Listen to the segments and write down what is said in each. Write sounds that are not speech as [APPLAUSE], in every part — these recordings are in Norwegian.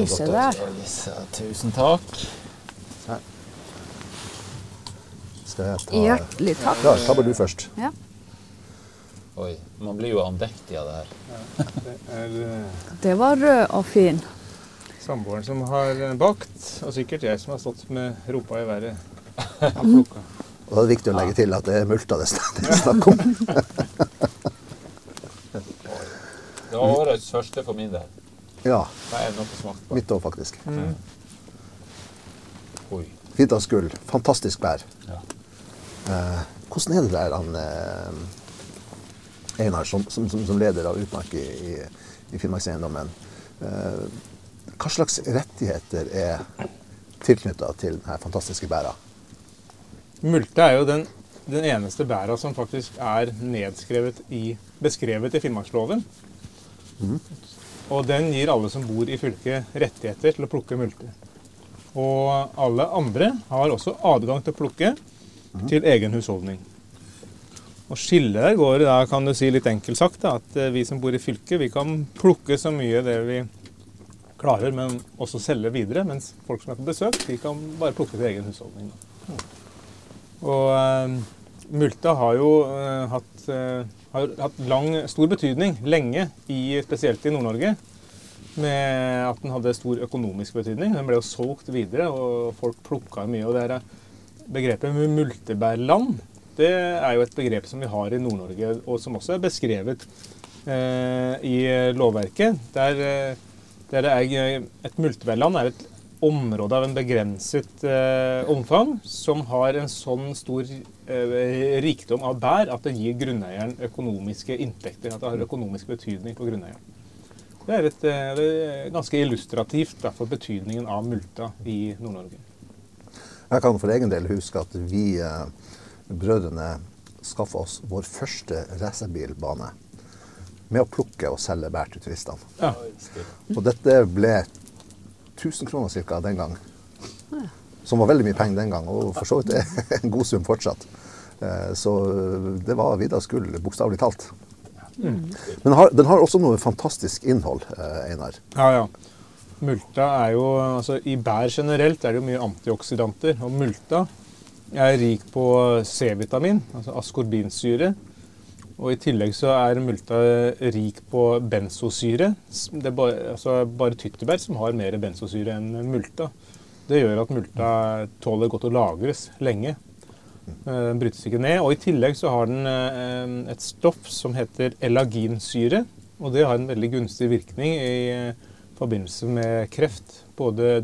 Oi, se der. Tusen takk. Skal jeg ta Hjertelig takk. Ja, ta bare du først. Ja. Oi, man blir jo andektig av det her. Det er eh, Det var rød og fin. samboeren som har bakt, og sikkert jeg som har stått med rumpa i været. [LAUGHS] og plukka. Da er det viktig å legge til at det er multa det det er snakk om. [LAUGHS] Det var årets første for min del. Ja, Hva er det noe smakt på? mitt òg, faktisk. Oi. Fint av skull. Fantastisk bær. Ja. Eh, hvordan er det der, han eh, Einar, som, som, som, som leder av Utmark i, i, i Finnmarkseiendommen? Eh, hva slags rettigheter er tilknytta til denne fantastiske bæra? Multe er jo den, den eneste bæra som faktisk er nedskrevet i, beskrevet i Finnmarksloven. Og den gir alle som bor i fylket rettigheter til å plukke multer. Og alle andre har også adgang til å plukke til egen husholdning. Og skillet der går da, kan du si litt enkelt sagt, da, at eh, vi som bor i fylket, vi kan plukke så mye det vi klarer, men også selge videre. Mens folk som er på besøk, de kan bare plukke til egen husholdning. Og uh, multa har jo uh, hatt, eh, har hatt lang, stor betydning lenge, i, spesielt i Nord-Norge. Med at den hadde stor økonomisk betydning. Den ble jo solgt videre, og folk plukka mye. Og det her begrepet multebærland, det er jo et begrep som vi har i Nord-Norge, og som også er beskrevet eh, i lovverket. Der, eh, der det er, et multebærland er et område av en begrenset eh, omfang som har en sånn stor eh, rikdom av bær at det gir grunneieren økonomiske inntekter. At det har økonomisk betydning for grunneieren. Det er, et, eh, det er ganske illustrativt for betydningen av multa i Nord-Norge. Jeg kan for egen del huske at vi eh, brødrene skaffa oss vår første racerbilbane med å plukke og selge bær til turistene. Ja. Og dette ble 1000 kroner ca. den gang. Som var veldig mye penger den gang, og for så vidt er [LAUGHS] en god sum fortsatt. Eh, Så det var Vidas gull, bokstavelig talt. Men den har, den har også noe fantastisk innhold, eh, Einar. Ja, ja. Multa er jo, altså I bær generelt er det jo mye antioksidanter. Og multa er rik på C-vitamin, altså askorbinsyre. Og i tillegg så er multa rik på benzosyre. Det er bare, altså bare tyttebær som har mer benzosyre enn multa. Det gjør at multa tåler godt å lagres lenge. Eh, Den brytes ikke ned. Og i tillegg så har den eh, et stoff som heter elaginsyre. Og det har en veldig gunstig virkning i eh, forbindelse med kreft. Både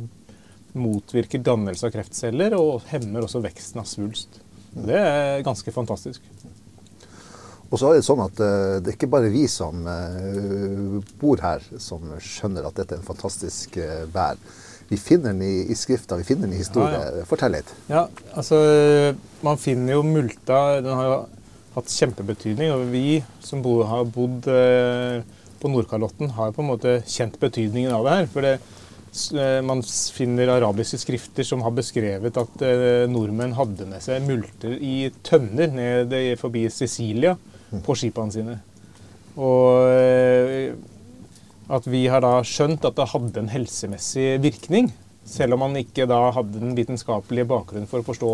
motvirker dannelse av kreftceller og hemmer også veksten av svulst. Det er ganske fantastisk. Og så er det sånn at eh, det er ikke bare vi som eh, bor her, som skjønner at dette er en fantastisk vær. bær. Vi finner den i, i skrifta, vi finner den i historie. Ja, Fortell litt. Ja, altså Man finner jo multa Den har jo hatt kjempebetydning. Og vi som bo, har bodd eh, på Nordkalotten, har på en måte kjent betydningen av det her. For det, eh, man finner arabiske skrifter som har beskrevet at eh, nordmenn hadde med seg multer i tønner ned forbi Sicilia på skipene sine. Og eh, at vi har da skjønt at det hadde en helsemessig virkning. Selv om man ikke da hadde den vitenskapelige bakgrunnen for å forstå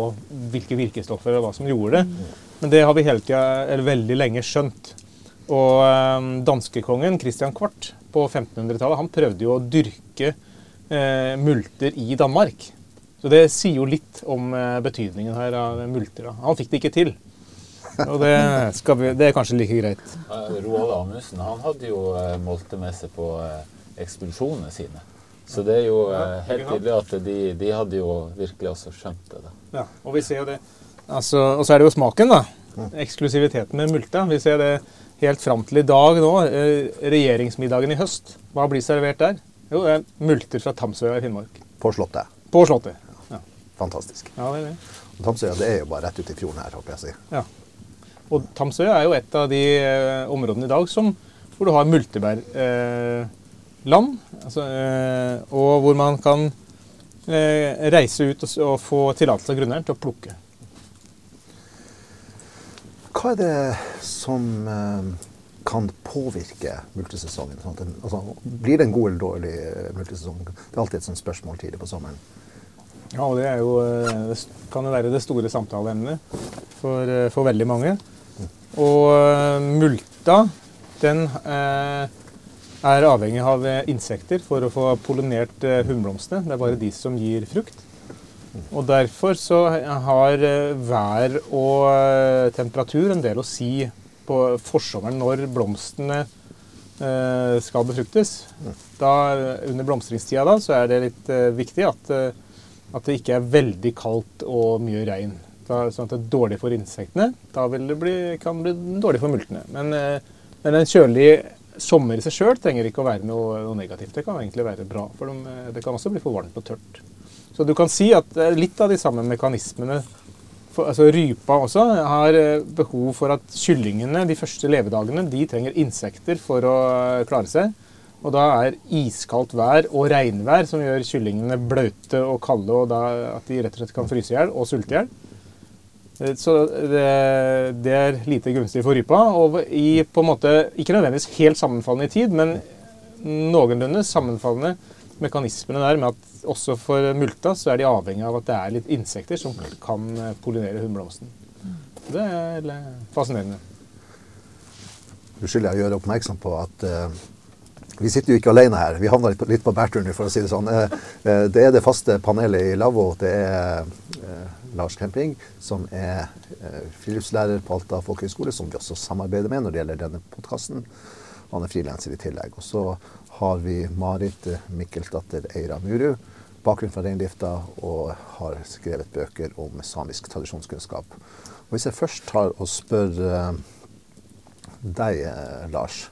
hvilke virkestoffer og hva som gjorde det. Men det har vi hele tida, eller veldig lenge skjønt. Og eh, danskekongen Christian Kvart på 1500-tallet han prøvde jo å dyrke eh, multer i Danmark. Så det sier jo litt om eh, betydningen her av multer. Da. Han fikk det ikke til. Og det, skal vi, det er kanskje like greit. Roald Amundsen han hadde jo eh, molte med seg på eh, ekspedisjonene sine. Så det er jo eh, helt tydelig at de, de hadde jo virkelig også skjønt det. Ja, og vi ser jo det. Altså, og så er det jo smaken, da. Eksklusiviteten med multa. Vi ser det helt fram til i dag nå. Regjeringsmiddagen i høst. Hva blir servert der? Jo, det er multer fra Tamsøya i Finnmark. På Slottet. På Slottet. Ja, Fantastisk. ja det er det. Tamsøya det er jo bare rett ut i fjorden her, håper jeg å si. Ja. Og Tamsøy er jo et av de eh, områdene i dag som, hvor du har multebærland. Eh, land, altså, eh, og hvor man kan eh, reise ut og, og få tillatelse av grunneieren til å plukke. Hva er det som kan påvirke multesesongen? Sånn altså, blir det en god eller dårlig multesesong? Det er alltid et sånt spørsmål tidlig på sommeren. Ja, og det jo, det kan jo være det store samtaleemnet for, for veldig mange. Og eh, multa, den eh, er avhengig av eh, insekter for å få pollinert hunnblomstene. Det er bare de som gir frukt. Og derfor så har vær og temperatur en del å si på forsommeren når blomstene skal befruktes. Da, under blomstringstida da, så er det litt viktig at, at det ikke er veldig kaldt og mye regn. Da, sånn at det er dårlig for insektene. Da det bli, kan det bli dårlig for multene. Men, eh, men en kjølig sommer i seg sjøl trenger ikke å være noe, noe negativt. Det kan egentlig være bra. For de, eh, det kan også bli for varmt og tørt. Så du kan si at er litt av de samme mekanismene for, altså Rypa også har eh, behov for at kyllingene de første levedagene de trenger insekter for å eh, klare seg. Og da er iskaldt vær og regnvær som gjør kyllingene bløte og kalde, og da at de rett og slett kan fryse i hjel og sulte i hjel. Eh, Så det, det er lite gunstig for rypa. Og i på en måte, ikke nødvendigvis helt sammenfallende i tid, men noenlunde sammenfallende mekanismene der med at også for multa så er de avhengig av at det er litt insekter som kan eh, pollinere hunnblomsten. Det er eh, fascinerende. Unnskyld, jeg gjør oppmerksom på at vi sitter jo ikke alene her. Vi havna litt på, litt bærtur nå, for å si det sånn. Eh, eh, det er det faste panelet i Lavvo. Det er eh, Lars Kemping, som er friluftslærer på Alta folkehøgskole, som vi også samarbeider med når det gjelder denne podkasten. Han er frilanser i tillegg. Og så har vi Marit Mikkelsdatter Eira Muru. Bakgrunn fra reindrifta og har skrevet bøker om samisk tradisjonskunnskap. Og hvis jeg først tar og spør deg, Lars.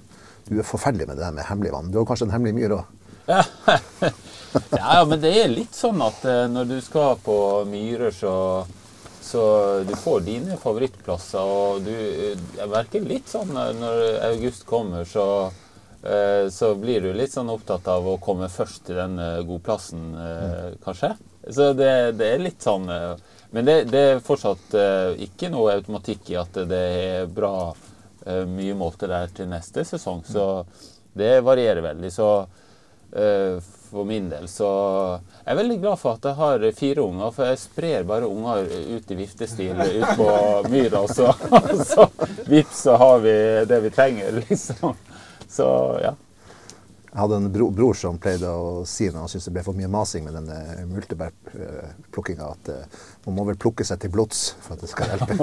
Du er forferdelig med det der med hemmelig vann. Du har kanskje en hemmelig myr òg? [LAUGHS] Ja, men det er litt sånn at eh, når du skal på myrer, så, så du får dine favorittplasser. Og du Jeg merker litt sånn eh, når august kommer, så, eh, så blir du litt sånn opptatt av å komme først til den gode godplassen, eh, kanskje. Så det, det er litt sånn eh, Men det, det er fortsatt eh, ikke noe automatikk i at det er bra eh, mye måltid der til neste sesong. Så det varierer veldig. Så Eh, for min del. Så jeg er veldig glad for at jeg har fire unger, for jeg sprer bare unger ut i viftestil ut på myra, og så, [LAUGHS] så vips, så har vi det vi trenger, liksom. Så ja. Jeg hadde en bro, bror som pleide å si når han syntes det ble for mye masing med denne multebærplukkinga, at eh, man må vel plukke seg til blods for at det skal [LAUGHS] hjelpe.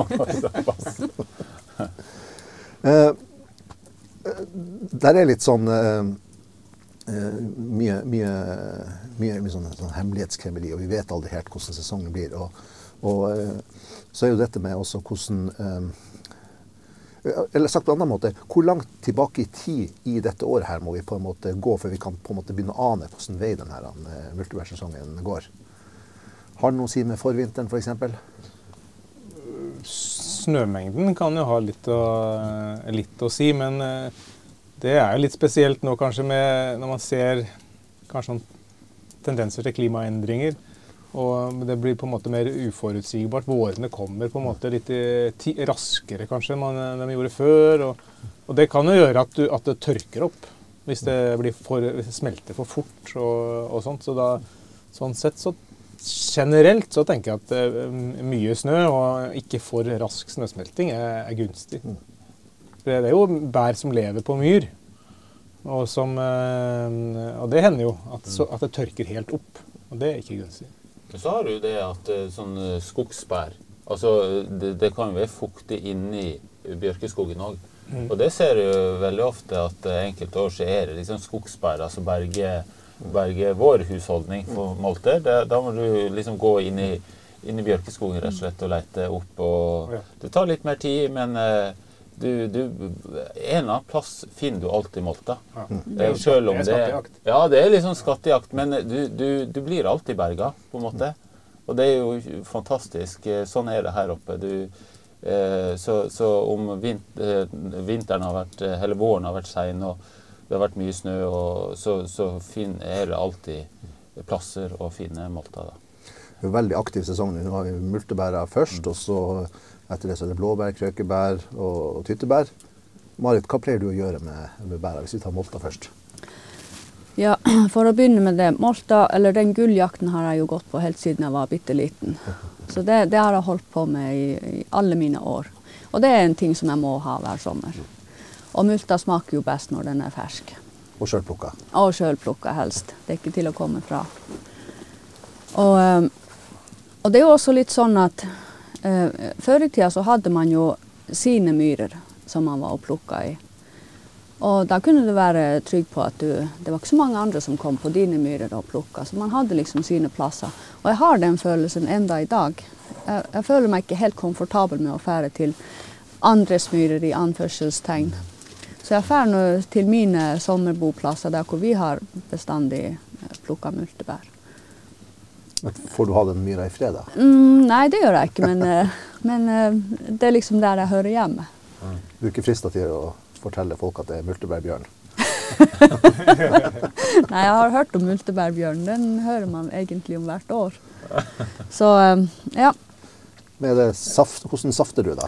Eh, eh, der er litt sånn eh, mye, mye, mye, sånn, sånn hemmelighetskremmeri, og vi vet aldri helt hvordan sesongen blir. Og, og så er jo dette med også hvordan Eller sagt på en annen måte, hvor langt tilbake i tid i dette året her må vi på en måte gå før vi kan på en måte begynne å ane hvordan vei denne multiversesongen går? Har det noe å si med forvinteren, f.eks.? Snømengden kan jo ha litt å, litt å si, men eh, det er jo litt spesielt nå kanskje med, når man ser kanskje noen tendenser til klimaendringer. Og det blir på en måte mer uforutsigbart. Vårene kommer på en måte litt ti, raskere kanskje enn enn de gjorde før. Og, og det kan jo gjøre at, du, at det tørker opp hvis det, for, hvis det smelter for fort og, og sånt. Så da, sånn sett så generelt så tenker jeg at eh, mye snø og ikke for rask snøsmelting er, er gunstig. For Det er jo bær som lever på myr. Og, som, eh, og det hender jo at, så, at det tørker helt opp. Og det er ikke gunstig. Men så har du det at eh, sånn skogsbær Altså, det, det kan jo være fuktig inni bjørkeskogen òg. Og det ser du veldig ofte at enkelte år så er det liksom skogsbær som berger, berger vår husholdning for molter. Det, da må du liksom gå inn i, inn i bjørkeskogen rett og slett og lete opp. Og det tar litt mer tid, men eh, du, du, en eller annen plass finner du alltid molter. Ja. Det Selv om det er skattejakt. Ja, det er liksom skattejakt, men du, du, du blir alltid berga, på en måte. Og det er jo fantastisk. Eh, Sånn er det her oppe. Du, eh, så, så om vint, eh, vinteren har vært, eh, eller våren har vært sein, og det har vært mye snø, og så, så fin, er det alltid plasser å finne molta. da. Det er en veldig aktiv sesong. nå. Har vi multebæra først, og så etter det så er det blåbær, krøkebær og, og tyttebær. Marit, hva pleier du å gjøre med, med bæra, hvis vi tar molta først? Ja, [CLEARS THROAT] For å begynne med det. Molta, eller den gulljakten har jeg jo gått på helt siden jeg var bitte liten. Så det, det har jeg holdt på med i, i alle mine år. Og det er en ting som jeg må ha hver sommer. Og multa smaker jo best når den er fersk. Og sjølplukka? Og sjølplukka helst. Det er ikke til å komme fra. Og, eh, og det er jo også litt sånn at uh, før i tida så hadde man jo sine myrer som man var og plukka i. Og da kunne du være trygg på at du, det var ikke så mange andre som kom på dine myrer og plukka. Så man hadde liksom sine plasser. Og jeg har den følelsen enda i dag. Jeg, jeg føler meg ikke helt komfortabel med å fære til andres myrer i anførselstegn. Så jeg drar nå til mine sommerboplasser der hvor vi har bestandig plukka multebær. Men Får du ha den myra i fred, da? Mm, nei, det gjør jeg ikke, men, eh, men eh, det er liksom der jeg hører hjemme. Du er ikke frista til å fortelle folk at det er multebærbjørn? [LAUGHS] Nei, jeg har hørt om multebærbjørn. Den hører man egentlig om hvert år. [LAUGHS] Så eh, ja. Saft, hvordan safter du, da?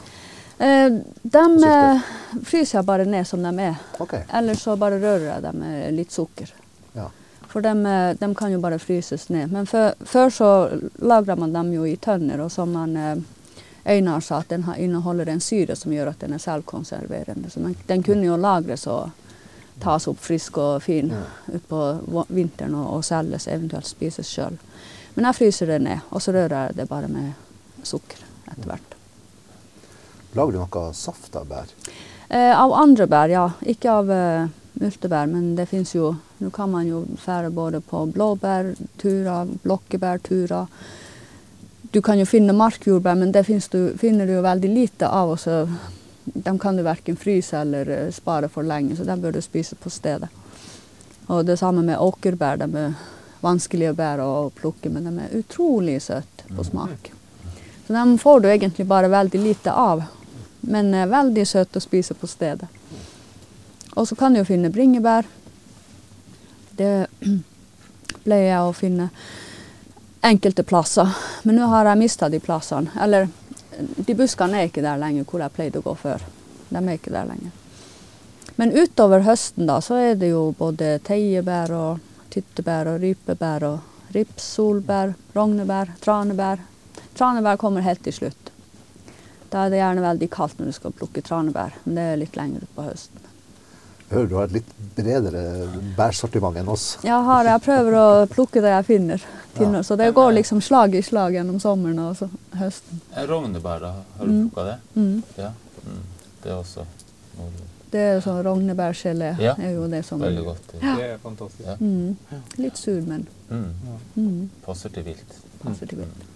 Eh, dem eh, fryser jeg bare ned som de er. Okay. Eller så bare rører jeg dem med litt sukker. Ja. For de, de, kan jo bare fryses ned. Men før, før så lagrer man dem jo i tønner, og som han eh, Einar sa, at den har- inneholder en syre som gjør at den er selvkonserverende. Så den, den kunne jo lagres og tas opp frisk og fin Ja. utpå vinteren og, og selges, eventuelt spises sjøl. Men jeg fryser det ned, og så rører jeg det bare med sukker etter hvert. Lager du noe saft av bær? Eh, av andre bær, ja. Ikke av eh, multebær, men det fins jo Nå kan man jo fære både på blåbærturer, blokkebærturer. Du kan jo finne markjordbær, men det du, finner du jo veldig lite av. Og så, de kan du verken fryse eller eh, spare for lenge, så de bør du spise på stedet. Og det samme med åkerbær. De er vanskelige bær å plukke, men de er utrolig søte på smak. Så dem får du egentlig bare veldig lite av, men veldig søt å spise på stedet. Og så kan du finne bringebær. Det [CLEARS THROAT] pleier jeg å finne enkelte plasser. Men nå har jeg mista de plassene. Eller de buskene er ikke der lenger hvor jeg pleide å gå før. De er ikke der lenger. Men utover høsten da, så er det jo både teiebær og tyttebær og rypebær og rips, solbær, rognebær, tranebær. Tranebær kommer helt til slutt. Da er det gjerne veldig kaldt når du skal plukke tranebær, men det er litt lenger utpå høsten. Jeg hører du har et litt bredere bærsortiment enn oss. Jeg, har, jeg prøver å plukke det jeg finner. Til, Ja. Så det går liksom slag i slag gjennom sommeren og så høsten. Rognebær, da? Har du Mm. plukka det? Mm. Ja. Mm. Det er også Det er sånn rognebærgelé. Ja. er jo det som veldig godt. Det er fantastisk. Ja. Mm. Litt sur, men Mm. mm. Passer til vilt. passer til vilt.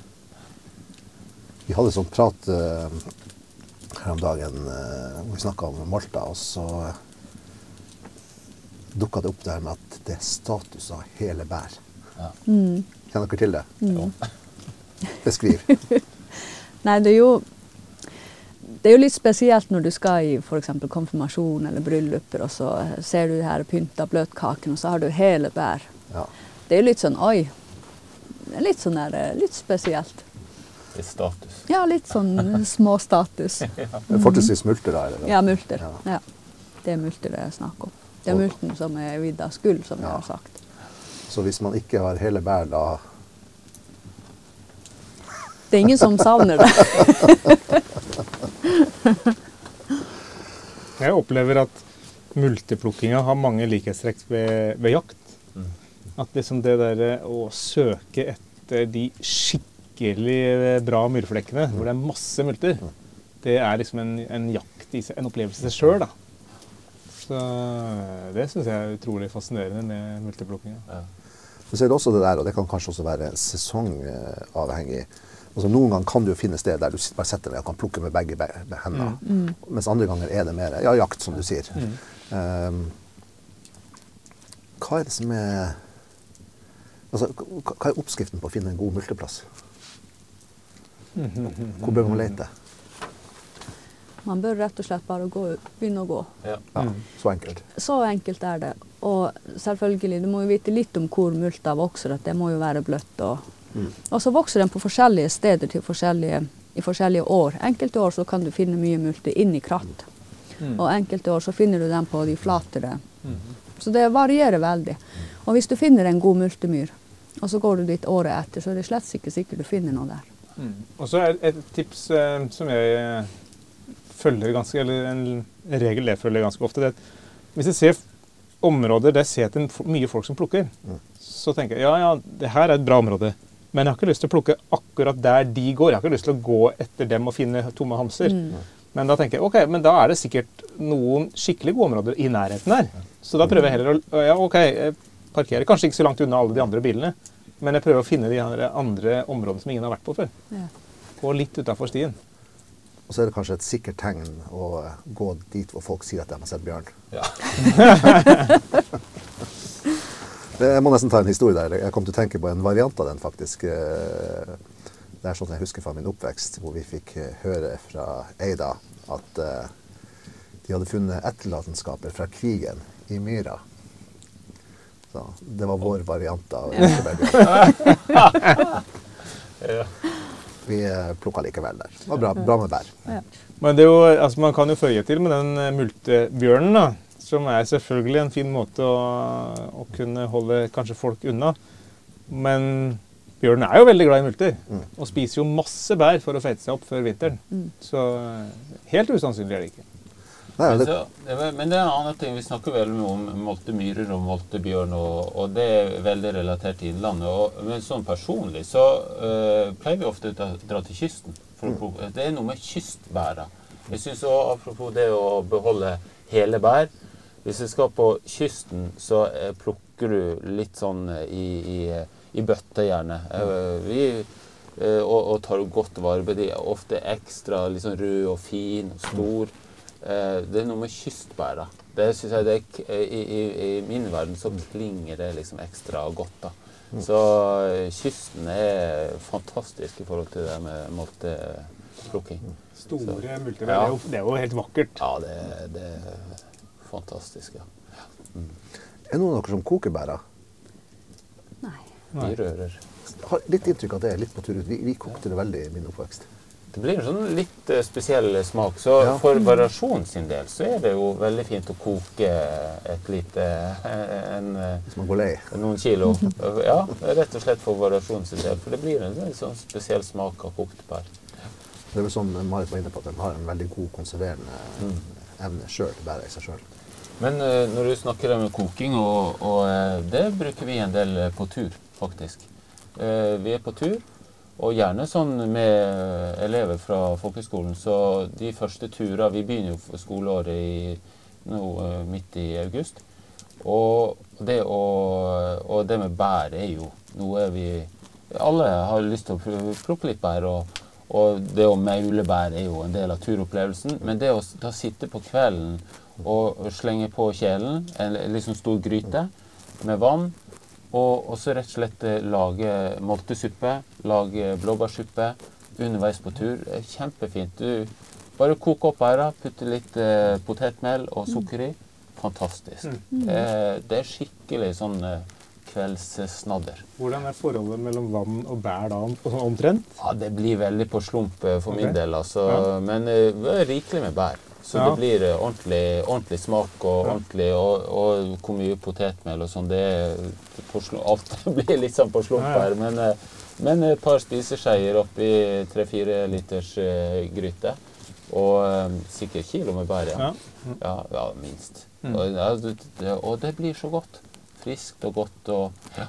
Vi hadde sånn prat eh, her om dagen eh, hvor vi snakka om Malta, og så dukka det opp det her med at det er status av hele bær. Ja. Mm. Kjenner dere til det? Mm. [LAUGHS] Beskriv. [LAUGHS] Nei, det er jo det er jo litt spesielt når du skal i f.eks. konfirmasjon eller brylluper, og så ser du de her pynta bløtkakene, og så har du hele bær. Ja. Det er jo litt sånn oi. Litt sånn der, eh, litt spesielt. Er status. Ja, litt sånn småstatus. [LAUGHS] Fortrinnsvis multer, da? Eller? Ja, multer. Ja. Ja. Det er multer det er snakk om. Det er multen som er vidd av skull, som jeg Ja. har sagt. Så hvis man ikke har hele bær, da Det er ingen som savner det. [LAUGHS] Jeg opplever at multeplukkinga har mange likhetstrekk ved, ved jakt. Mm. At liksom det derre å søke etter de skikkelig bra myrflekkene, hvor det er masse multer, det er liksom en, en jakt i seg, en opplevelse i seg sjøl, da. Så det syns jeg er utrolig fascinerende med multeplukkinga. Ja. Men så er det også det der, og det kan kanskje også være sesongavhengig. Altså, noen ganger kan du jo finne sted der du bare setter deg og kan plukke med begge be- be- hendene. Mens andre ganger er det mer ja, jakt, som du sier. Um, hva er det som er Altså, hva er oppskriften på å finne en god multeplass? Hvor bør man lete? Man bør rett og slett bare gå, begynne å gå. Ja. Ja, så enkelt. Så enkelt er det. Og selvfølgelig, du må jo vite litt om hvor multa vokser, at det må jo være bløtt. Og, og så vokser den på forskjellige steder til forskjellige, i forskjellige år. Enkelte år så kan du finne mye multe inni kratt. Mm. Og enkelte år så finner du dem på de flatere. Mm. Så det varierer veldig. Og hvis du finner en god multemyr, og så går du dit året etter, så er det slett ikke sikkert du finner noe der. Mm. Og så er et tips eh, som jeg eh, følger ganske, eller en regel jeg følger ganske ofte, det er at hvis jeg ser områder der jeg ser er mye folk som plukker, Mm. så tenker jeg ja, ja, det her er et bra område. Men jeg har ikke lyst til å plukke akkurat der de går. Jeg har ikke lyst til å gå etter dem og finne tomme hamser. Mm. Men da tenker jeg ok, men da er det sikkert noen skikkelig gode områder i nærheten her. Så da prøver jeg heller å ja, ok, jeg parkerer kanskje ikke så langt unna alle de andre bilene, men jeg prøver å finne de andre, områdene som ingen har vært på før. Ja. Og litt utafor stien. Og så er det kanskje et sikkert tegn å gå dit hvor folk sier at de har sett bjørn. Ja. [LAUGHS] Jeg må nesten ta en historie der. Jeg kom til å tenke på en variant av den, faktisk. Eh, Det er sånn jeg husker fra min oppvekst, hvor vi fikk eh, høre fra Eida at eh, de hadde funnet etterlatenskaper fra krigen i myra. Så det var vår variant av. Ja. [LAUGHS] Vi uh, plukka likevel der. Det var bra, bra med bær. Men det er jo, altså man kan jo føye til med den eh, multebjørnen, da, som er selvfølgelig en fin måte å, å kunne holde kanskje folk unna. Men bjørnen er jo veldig glad i multer, Mm. og spiser jo masse bær for å feite seg opp før vinteren. Mm. Så eh, helt usannsynlig er det ikke. Nei, Men, det, så, men det er en annen ting. Vi snakker veldig om multemyrer og moltebjørn, og, og det er veldig relatert til Innlandet. Og, men sånn personlig så øh, pleier vi ofte å dra, til kysten. For mm. Det er noe med kystbæra. Jeg synes også, Apropos det å beholde hele bær. Hvis du skal på kysten, så eh, plukker du litt sånn eh, i, i, i bøtter, gjerne. Eh, vi, og, og tar godt vare på de. Ofte ekstra liksom rød og fin og stor. Eh, det er noe med kystbæra. Det synes jeg det er, i, i, I min verden så klinger det liksom ekstra godt. da. Så eh, kysten er fantastisk i forhold til det med molteplukking. Store multer, Ja. det, er jo, det er jo helt vakkert. Ja, det, det er fantastisk. ja. er noen av dere som koker bæra? Nei. Vi rører. Har litt inntrykk av at det er litt på tur ut. Vi, vi kokte det veldig i min oppvekst. Det blir en sånn litt eh, spesiell smak. Så Ja. for variasjon sin del så er det jo veldig fint å koke et lite eh, en, eh, noen kilo. Ja, rett og slett for variasjon sin del. For det blir en en sånn spesiell smak av kokt bær. Det er vel som Marit var inne på, at den har en veldig god konserverende Mm. evne sjøl, bæret i seg sjøl. Men når du snakker om koking, og, og det bruker vi en del på tur, faktisk. Vi er på tur, og gjerne sånn med eh, elever fra folkehøgskolen. Så de første turene Vi begynner jo skoleåret i, nå eh, midt i august. Og det, å, og det med bær er jo noe vi Alle har lyst til å plukke litt bær. og og det å maule bær er jo en del av turopplevelsen. Men det å da sitte på kvelden og slenge på kjelen, en liksom stor gryte med vann, og, og så rett og slett eh, lage moltesuppe, lage blåbærsuppe underveis på tur, kjempefint. Du bare koker opp bæra, putter litt eh, potetmel og sukker i. Fantastisk. Eh, det er skikkelig sånn eh, kveldssnadder. Hvordan er forholdet mellom vann og bær da, sånn omtrent? Ja, det blir veldig på slump eh, for okay. min del, altså. Ja. Men eh, det er rikelig med bær. Så Ja. det blir eh, ordentlig, ordentlig smak og Ja. ordentlig Og, og hvor mye potetmel og sånn. Det er på slump, Alt [LAUGHS] blir litt sånn på slump Ja, ja. her. Men, eh, men et par spiseskeier oppi tre-fire liters eh, gryte. Og eh, sikkert kilo med bær, ja. Ja. Ja, minst. Mm. Og, ja, det, det, og det blir så godt. Friskt og godt og ja.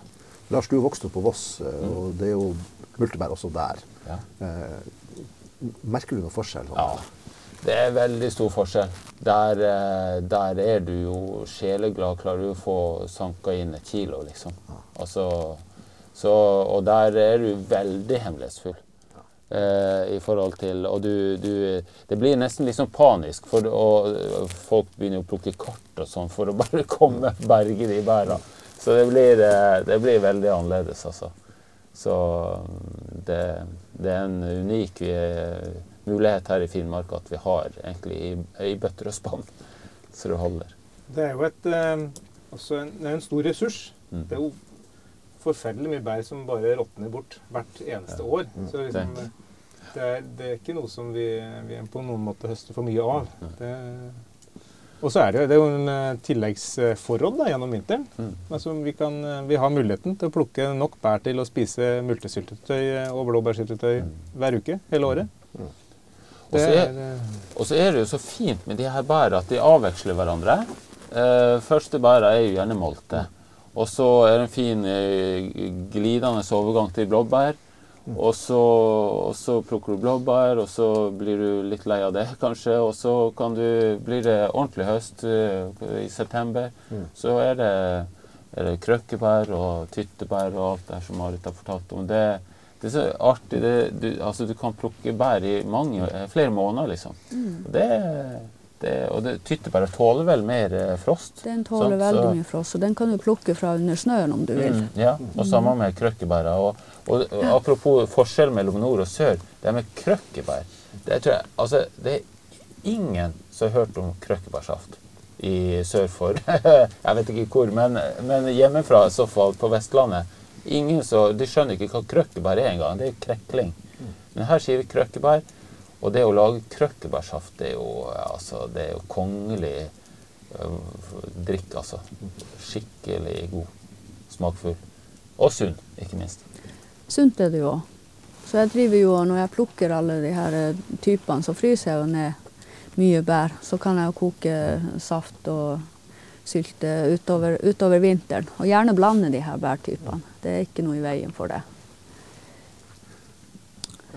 Lars, du vokste opp på Voss, eh, Mm. og det er jo multebær også der. ja. Eh, merker du noe forskjell? Ja, det er veldig stor forskjell. Der, eh, der er du jo sjeleglad. Klarer du å få sanka inn et kilo, liksom. Altså, så, og der er du veldig hemmelighetsfull. Eh, i forhold til Og du, du Det blir nesten litt sånn panisk, for og folk begynner å plukke kart og sånn for å bare [LAUGHS] komme berge de bæra. Så det blir, eh, det blir veldig annerledes, altså. Så mm, det, det er en unik vi, mulighet her i Finnmark at vi har egentlig i, i bøtter og spann. Så det holder. Det er jo et, eh, en, det er en stor ressurs. Mm. Det er jo forferdelig mye bær som bare råtner bort hvert eneste Ja. år. Mm. Så liksom, det, er, det er ikke noe som vi, vi på noen måte høster for mye av. Mm. Det, Og så er det, det er jo en eh, tilleggsforråd da, gjennom vinteren. Mm. Altså, vi, kan, eh, vi har muligheten til å plukke nok bær til å spise multesyltetøy eh, og blåbærsyltetøy hver uke hele året. Mm. Og så er, er det jo så fint med de her bærene at de avveksler hverandre. Eh, første bæra er jo gjerne molte. Og så er det en fin eh, glidende overgang til blåbær. Og så, og så plukker du blåbær, og så blir du litt lei av det, kanskje. Og så kan du, blir det ordentlig høst eh, i september. Så er det, er det krøkkebær og tyttebær og alt det her som Marit har fortalt om. Det, det er så artig. Det, du, altså, du kan plukke bær i mange, flere måneder, liksom. Og det, det, og det, tyttebær tåler vel mer eh, frost. Den tåler sant? veldig Så- mye frost, og den kan du plukke fra under snøen om du vil. Mm, ja, og samme med krøkkebæra. Og, og, og apropos forskjell mellom nord og sør, det med krøkkebær det, tror jeg, altså, det er ingen som har hørt om krøkkebærsaft i sør for [LAUGHS] Jeg vet ikke hvor, men, men hjemmefra i så fall, på Vestlandet. Ingen så, De skjønner ikke hva krøkkebær er engang. Det er krekling. Men her sier vi krøkkebær. Og det å lage krøkkebærsaft, det er jo, altså, det er jo kongelig øh, drikk, altså. Skikkelig god. Smakfull. Og sunn, ikke minst. Sunt er det jo. Så jeg driver jo, når jeg plukker alle de her eh, typene, så fryser jeg jo ned mye bær. Så kan jeg jo koke saft og sylte utover, utover vinteren. Og gjerne blande de her bærtypene. Det er ikke noe i veien for det.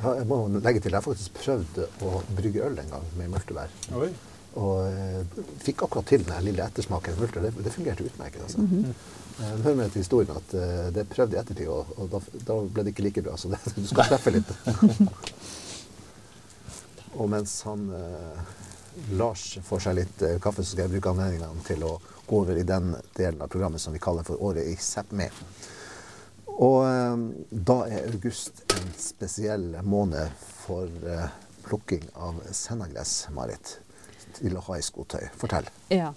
Ja, Jeg må legge til, jeg har faktisk prøvd å brygge øl en gang med multebær. oi. Og eh, fikk akkurat til den lille ettersmaken. av multer. Det, det fungerte utmerket. altså. Eh, Det hører med til historien at uh, det prøvde i ettertid, og, og da, da ble det ikke like bra. Så det, [LAUGHS] du skal treffe litt. [LAUGHS] og mens han uh, Lars får seg litt uh, kaffe, så skal jeg bruke anledningen til å gå over i den delen av programmet som vi kaller for Året i Sápmi. Og eh, da er august en spesiell måned for eh, plukking av sennagress, Marit. Til å ha i skotøy. Fortell. Ja.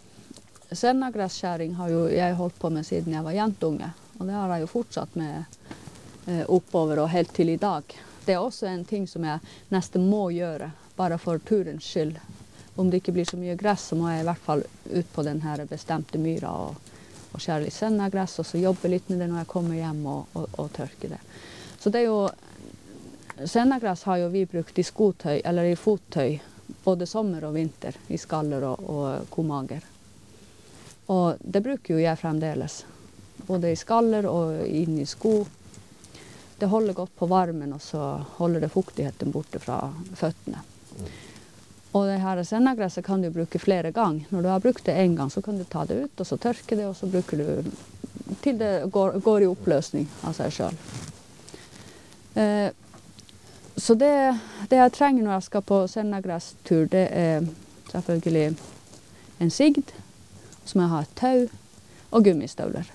Sennagresskjæring har jo jeg holdt på med siden jeg var jentunge. Og det har jeg jo fortsatt med eh, oppover og helt til i dag. Det er også en ting som jeg nesten må gjøre, bare for turens skyld. Om det ikke blir så mye gress, så må jeg i hvert fall ut på den bestemte myra og, og skjære litt sennagress, og så jobbe litt med det når jeg kommer hjem og, og, og tørke det. Så det er jo Sennagress har jo vi brukt i skotøy, eller i fottøy, både sommer og vinter, i skaller og, og komager. Og det bruker jo jeg fremdeles. Både i skaller og inn i sko. Det holder godt på varmen, og så holder det fuktigheten borte fra føttene. Og det her sennagresset kan du bruke flere ganger. Når du har brukt det én gang, så kan du ta det ut, og så tørke det, og så bruker du til det går, går i oppløsning av seg sjøl. Eh, så det, det jeg trenger når jeg skal på sennagresstur, det er selvfølgelig en sigd, så må jeg ha et tau og gummistøvler.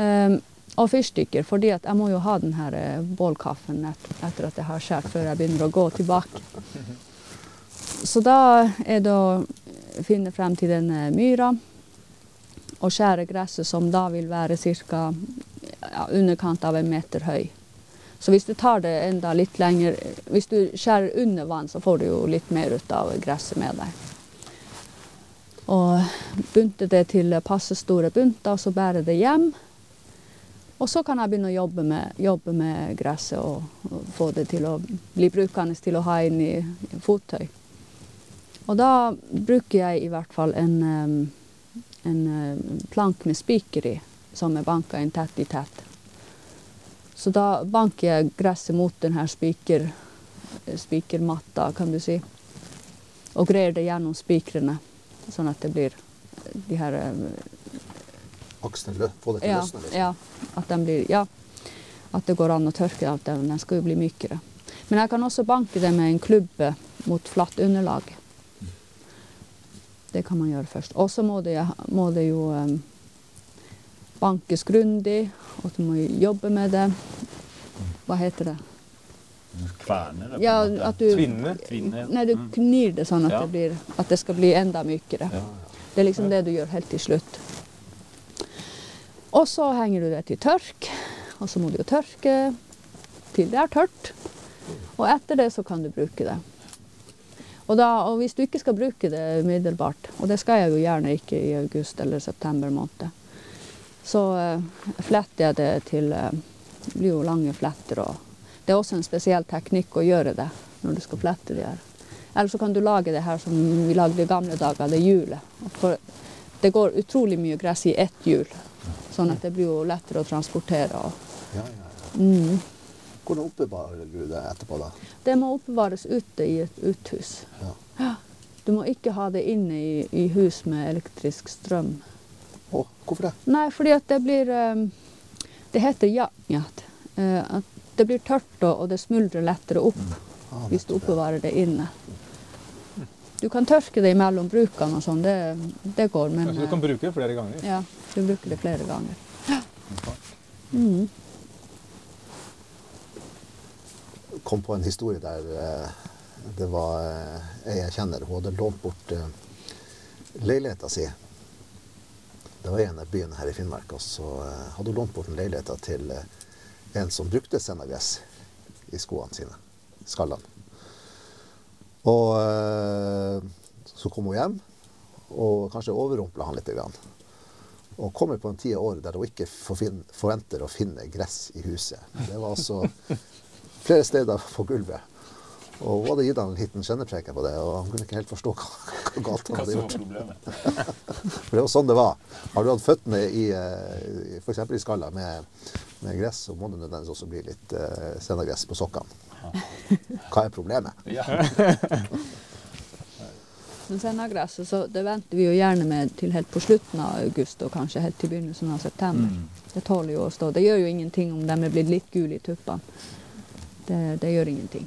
Eh, og fyrstikker, fordi jeg må jo ha den her eh, bålkaffen etter at jeg har skåret, før jeg begynner å gå tilbake. Så da er det å finne frem til denne myra og skjære gresset som da vil være ca. Ja, underkant av en meter høy. Så hvis du tar det enda litt lenger Hvis du skjærer under vann, så får du jo litt mer ut av gresset med deg. Og bunte det til passe store bunter, så bærer det hjem. Og så kan jeg begynne å jobbe med, jobbe med gresset og, og få det til å bli brukende til å ha inn i fottøy. Og da bruker jeg i hvert fall en, en plank med spiker i, som er banka inn tett i tett. Så da banker jeg gresset mot denne spiker, spikermatta, kan du si. Og greier det gjennom spikrene, sånn at det blir de her Aksene Aksen, få det til å ja, løsne litt. ja, at den blir, ja, at det går an å tørke alt den, den skal jo bli mykere. Men jeg kan også banke det med en klubbe mot flatt underlag. Det kan man gjøre først. Og så må, må det jo em, bankes grundig, og du må jobbe med det. Hva heter det? Kverner det, Ja, at du, Tvinne. Tvinne, ja. Nei, du knir det sånn at, Ja. det blir, at det skal bli enda mykere. Ja. Det er liksom det du gjør helt til slutt. Og så henger du det til tørk, og så må du jo tørke til det er tørt. Og etter det så kan du bruke det. Og, da, og hvis du ikke skal bruke det umiddelbart, og det skal jeg jo gjerne ikke i august eller september måned, så eh, fletter jeg det til eh, Det blir jo lange fletter. og Det er også en spesiell teknikk å gjøre det når du skal flette de her. Eller så kan du lage det her som vi lagde i gamle dager, det hjulet. For det går utrolig mye gress i ett hjul, sånn at det blir jo lettere å transportere. Og, Ja, ja, ja. mm. Hvordan oppbevarer du det etterpå, da? Det må oppbevares ute i et uthus. Ja. Du må ikke ha det inne i, i hus med elektrisk strøm. Å, hvorfor det? Nei, fordi at det blir um, Det heter jatnjat. Uh, at det blir tørt og, det smuldrer lettere opp Ah, hvis du oppbevarer det inne. Du kan tørke det mellom brukene og sånn, det, det går, men Kanskje du kan bruke det flere ganger. eh, ja, du bruker det flere ganger. Mm. Kom på en historie der eh, det var eh, ei jeg kjenner. Hun hadde lånt bort eh, leiligheta si. Det var en av byene her i Finnmark. Og så eh, hadde hun lånt bort en leiligheta til eh, en som brukte sendagress i skoene sine. Skallene. Og eh, så kom hun hjem og kanskje overrumpla han litt. Grann. Og kommer på en tid av året der hun ikke forventer å finne gress i huset. Det var altså flere steder på gulvet. Og hun hadde gitt han en liten kjennepreke på det, og han kunne ikke helt forstå hva, hva galt han hadde gjort. For det var sånn det var. Har du hatt føttene i eh, f.eks. i skalla med, med gress, så må det nødvendigvis også bli litt uh, senagress på sokkene. Hva er problemet? Ja. Men sennagresset, så det venter vi jo gjerne med til helt på slutten av august og kanskje helt til begynnelsen av september. Mm. Det tåler jo å stå. Det gjør jo ingenting om de er blitt litt gule i tuppene. Det, det gjør ingenting.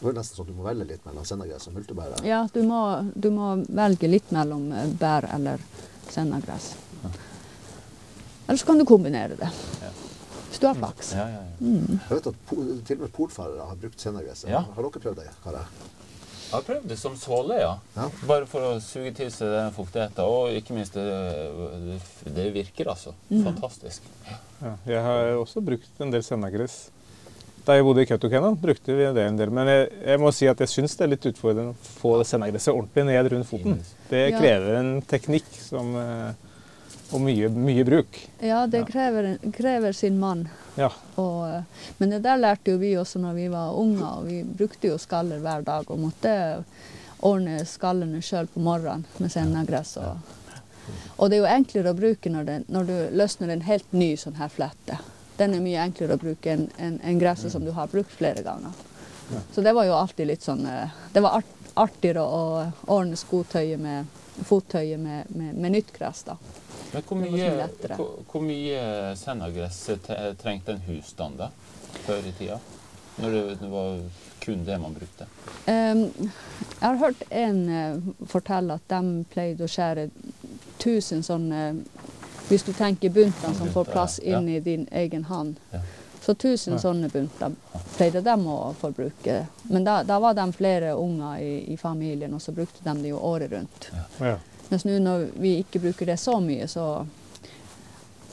Det var nesten sånn at du må velge litt mellom sendagress og multebær. Ja, du må, du må velge litt mellom eh, bær eller sennagress. Eller så kan du kombinere det. Ja. Hvis du har flaks. Ja, ja, ja. Mm. Jeg vet at til og med polfarere har brukt sendagress. Ja. Har dere prøvd det? karer? Jeg har prøvd det som såle, ja. Ja. Bare for å suge til seg den fuktigheten. Og ikke minst, det, det, det virker altså. Fantastisk. Ja, jeg har også brukt en del sendagress. Da jeg bodde i Kautokeino, brukte vi det en del. Men jeg, jeg må si at jeg syns det er litt utfordrende å få sendegresset ordentlig ned rundt foten. Det krever en teknikk som, eh, og mye, mye bruk. Ja, det krever, krever sin mann. Ja. Og, eh, men det der lærte jo vi også når vi var unge, og vi brukte jo skaller hver dag og måtte ordne skallene sjøl på morgenen med sennagress. Og, og det er jo enklere å bruke når, det, når du løsner en helt ny sånn her flette. Den er mye enklere å bruke enn en, en gresset som du har brukt flere ganger. Så det var jo alltid litt sånn eh, Det var art, artigere å ordne skotøyet med fottøyet med, med, med nytt gress, da. Men hvor mye, hvor, hvor mye sendagress trengte en husstand da, før i tida? Når det, det var kun det man brukte? Um, jeg har hørt en uh, fortelle at de pleide å skjære 1000 sånne Hvis du tenker buntene som får plass inn i din egen hånd. Så 1000 sånne bunter pleide de å forbruke. Men da, da var de flere unger i, i familien, og så brukte de det jo året rundt. Ja. Mens nå når vi ikke bruker det så mye, så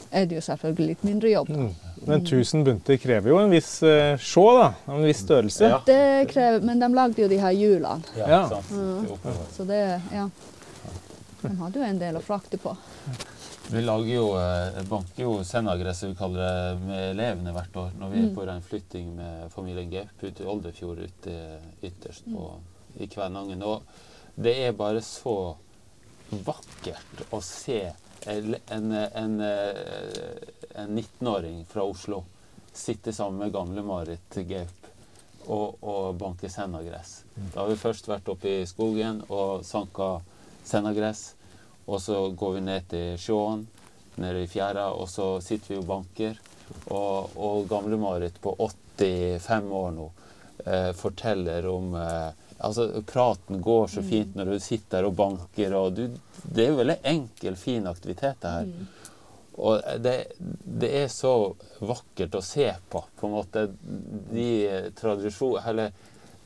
er det jo selvfølgelig litt mindre jobb. Mm. Men 1000 bunter krever jo en viss eh, sjå, da. En viss størrelse. Ja. Det krever, men de lagde jo de her hjulene. Ja. sant? Det. Så det, ja. De hadde jo en del å frakte på. Vi lager jo, eh, banker jo sendagresset vi kaller det, med elevene hvert år når vi er Mm. på en flytting med familien Gaup ut i Oldefjord, ute ytterst på, i Kvænangen. Og det er bare så vakkert å se en, en, en, eh, en 19-åring fra Oslo sitte sammen med gamle-Marit Gaup og, og banke sendagress. Da har vi først vært oppe i skogen og sanka sendagress. Og så går vi ned til sjøen, nede i fjæra, og så sitter vi og banker. Og, og gamle-Marit på 85 år nå eh, forteller om eh, Altså, praten går så fint når du sitter og banker, og du Det er jo veldig enkel, fin aktivitet, det her. Og det, det er så vakkert å se på, på en måte. De tradisjon... Eller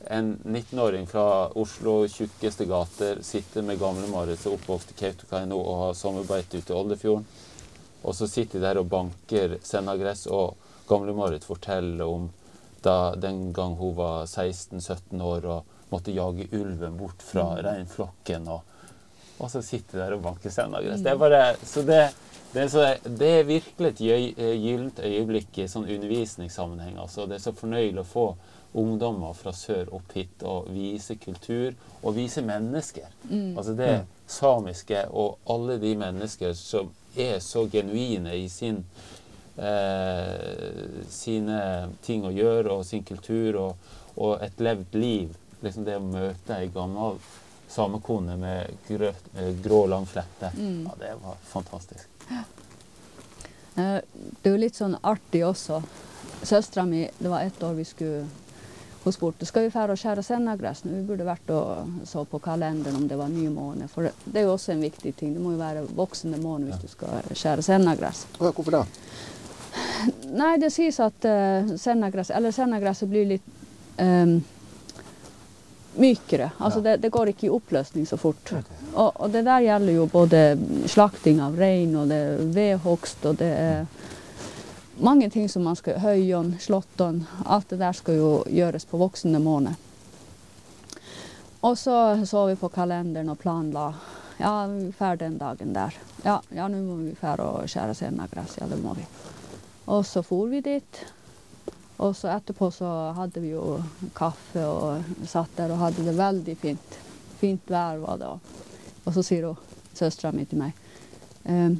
en 19-åring fra Oslo tjukkeste gater sitter med gamle-Marit som er oppvokst i Kautokeino og har sommerbeite ute i Oldefjorden. Og så sitter de der og banker sendagress, og gamle-Marit forteller om da, den gang hun var 16-17 år og måtte jage ulven bort fra reinflokken. Og, og så sitter de der og banker sendagress. Det er bare, så det, det, er så, det er virkelig et eh, gyllent øyeblikk i sånn undervisningssammenheng. Altså, det er så fornøyelig å få ungdommer fra sør opp hit og vise kultur og vise mennesker. Altså det samiske og alle de mennesker som er så genuine i sin eh, sine ting å gjøre og sin kultur og, og et levd liv. Liksom det å møte ei gammel samekone med grø, eh, grå, lang flette. Ja, det var fantastisk. Eh, Det er jo litt sånn artig også. Søstera mi, det var ett år vi skulle Hun spurte skal vi fære og skjære sennagress. nå? Vi burde vært og så på kalenderen om det var ny måned. For det, det er jo også en viktig ting. Det må jo være voksende måned hvis du skal skjære sennagress. Ja, hvorfor det? Nei, det sies at uh, sennagress, eller sennagresset blir litt um, mykere. Altså det, det går ikke i oppløsning så fort. Og, og det der gjelder jo både slakting av rein, og det er vedhogst, og det er mange ting som man skal Høyånd, slåttånd. Alt det der skal jo gjøres på voksende måned. Og så så vi på kalenderen og planla. Ja, vi drar den dagen der. Ja, ja nå må vi dra og skjære senagress. Ja, det må vi. Og så for vi dit. Og så etterpå så hadde vi jo kaffe og satt der og hadde det veldig fint. Fint vær var det. Og, så sier søstera mi til meg ehm,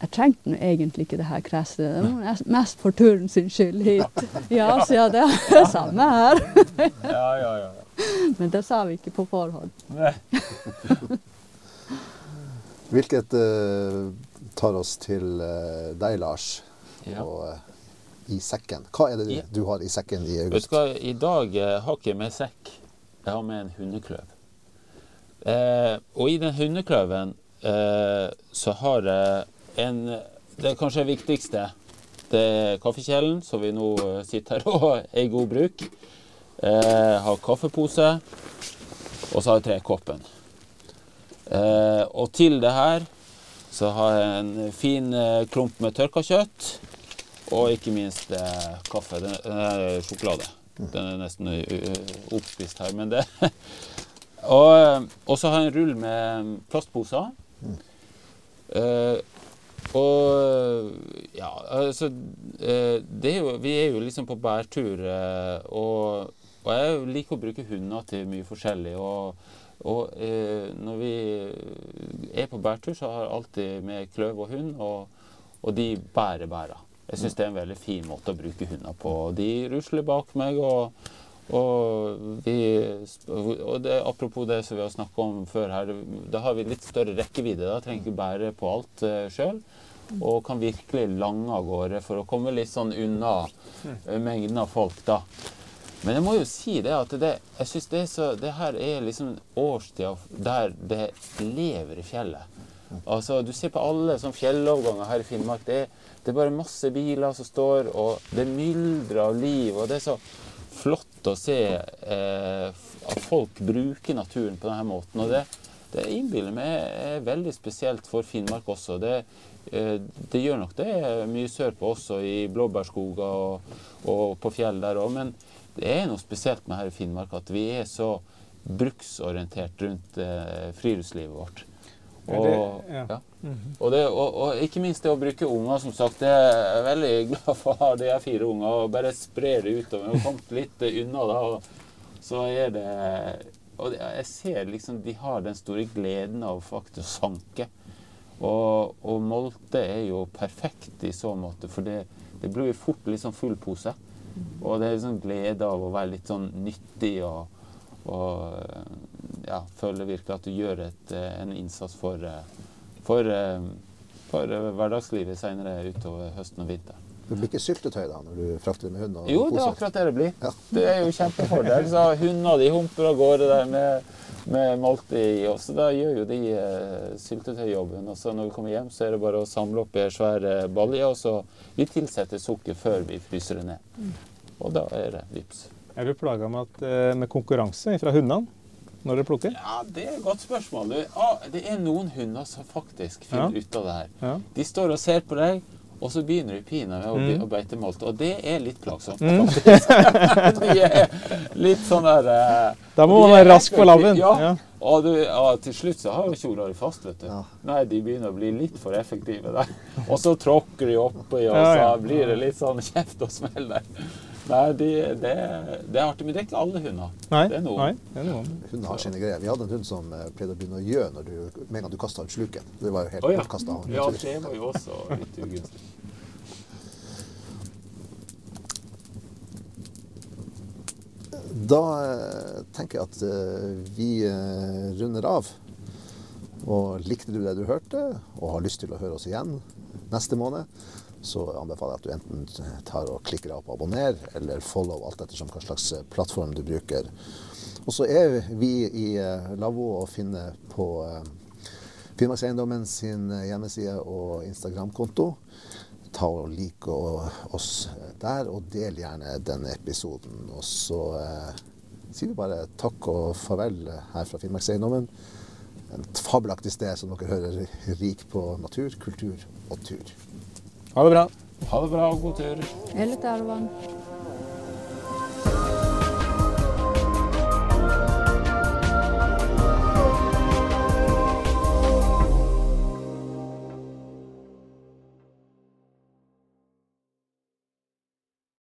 Jeg trengte nå egentlig ikke det her gresset. Det var mest- for turen sin skyld hit. [LAUGHS] Ja, så ja, det er det samme her. Ja, ja, ja. Men det sa vi ikke på forhånd. Nei. [LAUGHS] Hvilket uh, tar oss til uh, deg, Lars, Ja. og uh, i sekken. Hva er det du, du har i sekken i Vet august? du hva, I dag har ikke jeg med sekk. Jeg har med en hundekløv. Eh, og i den hundekløven eh, så har jeg en Det er kanskje det viktigste. Det er kaffekjelen, som vi nå eh, sitter her [LAUGHS] og er i god bruk. Eh, har kaffepose. Og så har jeg trekoppen. Eh, og til det her så har jeg en fin eh, klump med tørka kjøtt. Og ikke minst eh, kaffe. Den, den er sjokolade. Den er nesten uh, oppspist her, men det [LAUGHS] Og, eh, så har jeg en rull med plastposer. Eh, og ja, altså eh, er jo, Vi er jo liksom på bærtur, eh, og, og jeg liker å bruke hunder til mye forskjellig. Og, og eh, når vi er på bærtur, så har jeg alltid med kløv og hund, og, og de bærer bæra. Jeg syns det er en veldig fin måte å bruke hunder på. De rusler bak meg, og, og, vi, og det, apropos det som vi har snakka om før her, da har vi litt større rekkevidde. Da trenger ikke bære på alt uh, sjøl. Og kan virkelig lange av gårde for å komme litt sånn unna uh, mengden av folk, da. Men jeg må jo si det at det, jeg synes det, så, det her er liksom årstida der det lever i fjellet. Altså, Du ser på alle sånne fjelloverganger her i Finnmark. Det det er bare masse biler som står, og det myldrer av liv. Og det er så flott å se eh, at folk bruker naturen på denne måten. Og det, det innbiller meg er veldig spesielt for Finnmark også. Det, eh, det gjør nok det mye sørpå også, i blåbærskoger og, og på fjell der òg. Men det er noe spesielt med her i Finnmark at vi er så bruksorientert rundt eh, friluftslivet vårt. Ja, det- ja. ja. Og, det, og, og ikke minst det å bruke unger, som sagt. Det er jeg veldig glad for å ha de fire unger og bare spre det utover. Og kommet litt unna da, og så er det Og jeg ser liksom de har den store gleden av faktisk å sanke. Og, og molte er jo perfekt i så måte, for det, det blir jo fort litt sånn full pose. Og det er sånn glede av å være litt sånn nyttig og, og ja, føle virkelig at du gjør et, en innsats for, eh, for, eh, for eh, hverdagslivet senere utover høsten og vinteren. Det blir ikke syltetøy da, når du frakter med hund? Jo, det er akkurat det det blir. Ja. Det er jo kjempefordel. Så hundene de humper av gårde der med, med molte i. Og så da gjør jo de eh, syltetøyjobben. Og så når vi kommer hjem, så er det bare å samle opp i en svær eh, balje. Og så vi tilsetter sukker før vi fryser det ned. Og da er det vips. Er du plaga med, med konkurranse fra hundene når dere plukker? Ja, Det er et godt spørsmål. Du, ah, det er noen hunder som faktisk finner Ja. ut av det her. Ja. De står og ser på deg, Og så begynner de pinadø å, Mm. å beite molt. Og det er litt plagsomt, [LAUGHS] faktisk. de er litt sånn der eh, Da må man være rask på labben. Ja. Ja. Og, du, og til slutt så har jo ikke Ola fast, vet du. Ja. Nei, de begynner å bli litt for effektive der. Og så tråkker de oppi, og så blir det litt sånn kjeft og smell der. Nei, de, det, det er artig, men det er ikke alle hunder. Nei, Det er noen. nei, det er noen. Hunder har sine greier. Vi hadde en hund som eh, pleide å begynne å gjø når du, med en gang du kasta ut sluken. Det var jo helt oh, ja. bortkasta. ja, det var jo også litt ugunstig. Da eh, tenker jeg at eh, vi runder av. Og likte du det du hørte, og har lyst til å høre oss igjen neste måned, så anbefaler jeg at du enten tar og klikker deg opp og abonner, eller follow, alt ettersom hva slags eh, plattform du bruker. Og så er vi i eh, Lavvo å finne på eh, Finnmarkseiendommen sin hjemmeside og Instagram-konto. Ta og Lik oss der, og del gjerne denne episoden. Og så eh, sier vi bare takk og farvel her fra Finnmarkseiendommen. Et fabelaktig sted som dere hører, rik på natur, kultur og tur. Ha det bra. Ha det bra og god tur. Eller tervan.